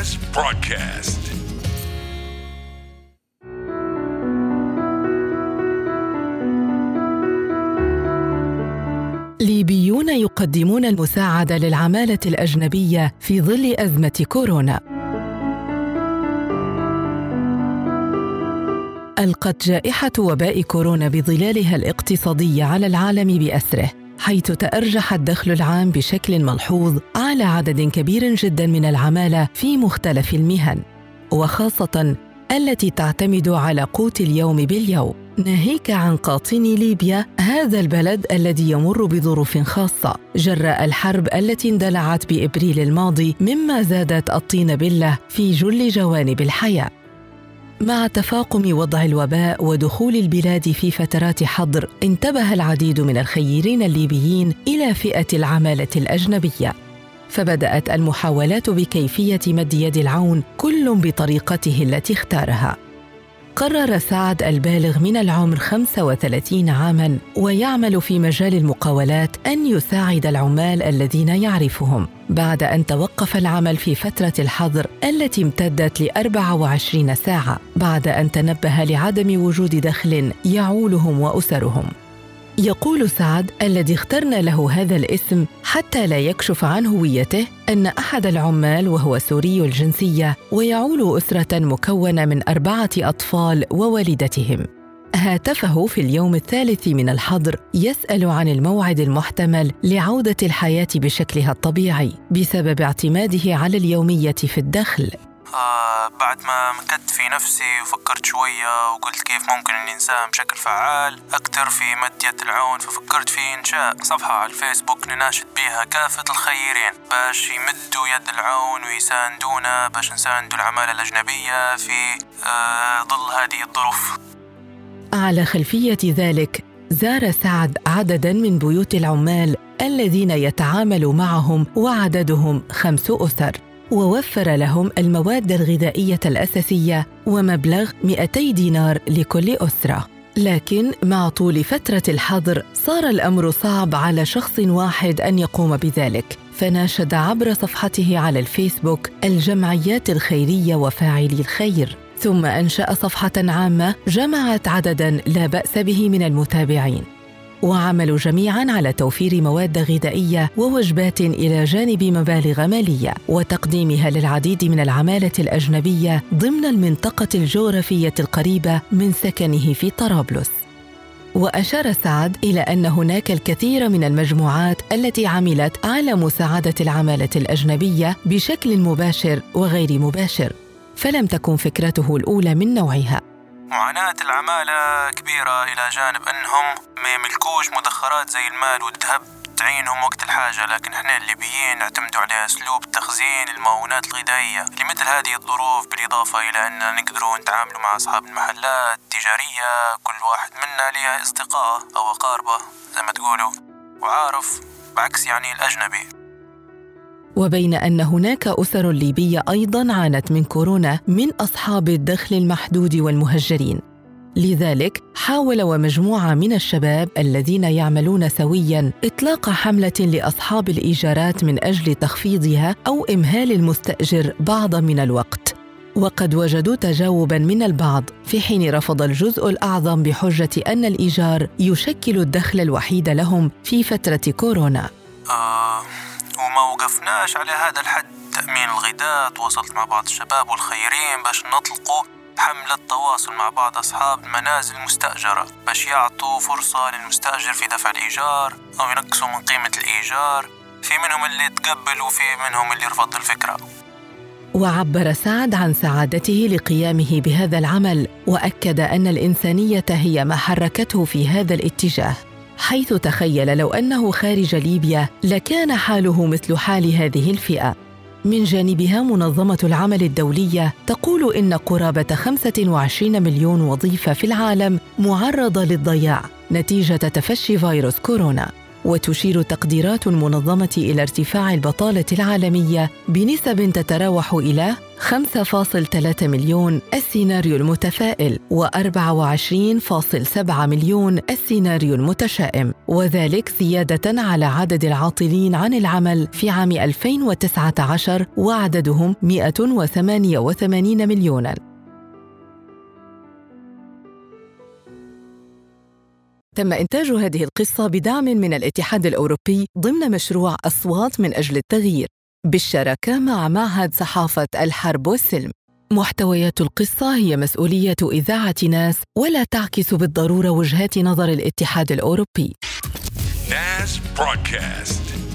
Mass Broadcast. ليبيون يقدمون المساعدة للعمالة الأجنبية في ظل أزمة كورونا. ألقت جائحة وباء كورونا بظلالها الاقتصادي على العالم بأسره، حيث تأرجح الدخل العام بشكل ملحوظ على عدد كبير جدا من العمالة في مختلف المهن، وخاصة التي تعتمد على قوت اليوم باليوم. ناهيك عن قاطني ليبيا هذا البلد الذي يمر بظروف خاصة جراء الحرب التي اندلعت بإبريل الماضي مما زادت الطين بلة في جل جوانب الحياة مع تفاقم وضع الوباء ودخول البلاد في فترات حظر انتبه العديد من الخيرين الليبيين إلى فئة العمالة الأجنبية. فبدأت المحاولات بكيفية مد يد العون كل بطريقته التي اختارها. قرر سعد البالغ من العمر 35 عاما ويعمل في مجال المقاولات أن يساعد العمال الذين يعرفهم. بعد أن توقف العمل في فترة الحظر التي امتدت ل 24 ساعة بعد أن تنبه لعدم وجود دخل يعولهم وأسرهم. يقول سعد الذي اخترنا له هذا الاسم حتى لا يكشف عن هويته أن أحد العمال وهو سوري الجنسية ويعول أسرة مكونة من أربعة أطفال ووالدتهم. هاتفه في اليوم الثالث من الحظر يسأل عن الموعد المحتمل لعودة الحياة بشكلها الطبيعي بسبب اعتماده على اليومية في الدخل. آه بعد ما مكدت في نفسي وفكرت شوية وقلت كيف ممكن أني نساهم بشكل فعال أكثر في مد يد العون ففكرت في إنشاء صفحة على الفيسبوك نناشد بيها كافة الخيرين. باش يمدوا يد العون ويساندونا باش نساندوا العمالة الأجنبية في آه ظل هذه الظروف. على خلفية ذلك زار سعد عددا من بيوت العمال الذين يتعامل معهم وعددهم خمس أسر. ووفر لهم المواد الغذائية الأساسية ومبلغ 200 دينار لكل أسرة. لكن مع طول فترة الحظر صار الأمر صعب على شخص واحد أن يقوم بذلك، فناشد عبر صفحته على الفيسبوك الجمعيات الخيرية وفاعلي الخير، ثم أنشأ صفحة عامة جمعت عددا لا بأس به من المتابعين. وعملوا جميعا على توفير مواد غذائية ووجبات إلى جانب مبالغ مالية وتقديمها للعديد من العمالة الأجنبية ضمن المنطقة الجغرافية القريبة من سكنه في طرابلس. وأشار سعد إلى أن هناك الكثير من المجموعات التي عملت على مساعدة العمالة الأجنبية بشكل مباشر وغير مباشر فلم تكن فكرته الأولى من نوعها. معاناة العمالة كبيرة إلى جانب أنهم ما يملكوش مدخرات زي المال والذهب تعينهم وقت الحاجة لكن إحنا الليبيين نعتمدوا على أسلوب تخزين المعونات الغذائية. لمثل هذه الظروف بالإضافة إلى أننا نقدروا نتعاملوا مع أصحاب المحلات التجارية كل واحد منا له أصدقاء أو أقاربه زي ما تقولوا. وعارف بعكس يعني الأجنبي. وبين أن هناك اسر ليبية أيضا عانت من كورونا من أصحاب الدخل المحدود والمهجرين. لذلك حاول ومجموعة من الشباب الذين يعملون سويا إطلاق حملة لأصحاب الإيجارات من أجل تخفيضها أو إمهال المستأجر بعض من الوقت. وقد وجدوا تجاوبا من البعض في حين رفض الجزء الأعظم بحجة أن الإيجار يشكل الدخل الوحيد لهم في فترة كورونا. آه. وقفناش على هذا الحد. تأمين الغذاء تواصلت مع بعض الشباب والخيرين باش نطلقوا حملة تواصل مع بعض أصحاب المنازل المستأجرة باش يعطوا فرصة للمستأجر في دفع الإيجار أو ينقصوا من قيمة الإيجار. في منهم اللي تقبل وفي منهم اللي رفض الفكرة. وعبر سعد عن سعادته لقيامه بهذا العمل وأكد أن الإنسانية هي ما حركته في هذا الاتجاه. حيث تخيل لو أنه خارج ليبيا لكان حاله مثل حال هذه الفئة. من جانبها منظمة العمل الدولية تقول إن قرابة 25 مليون وظيفة في العالم معرضة للضياع نتيجة تفشي فيروس كورونا. وتشير تقديرات المنظمة إلى ارتفاع البطالة العالمية بنسب تتراوح إلى 5.3 مليون السيناريو المتفائل و24.7 مليون السيناريو المتشائم. وذلك زيادة على عدد العاطلين عن العمل في عام 2019 وعددهم 188 مليوناً. تم إنتاج هذه القصة بدعم من الاتحاد الأوروبي ضمن مشروع أصوات من أجل التغيير بالشراكة مع معهد صحافة الحرب والسلم. محتويات القصة هي مسؤولية إذاعة ناس ولا تعكس بالضرورة وجهات نظر الاتحاد الأوروبي. NAS Broadcast.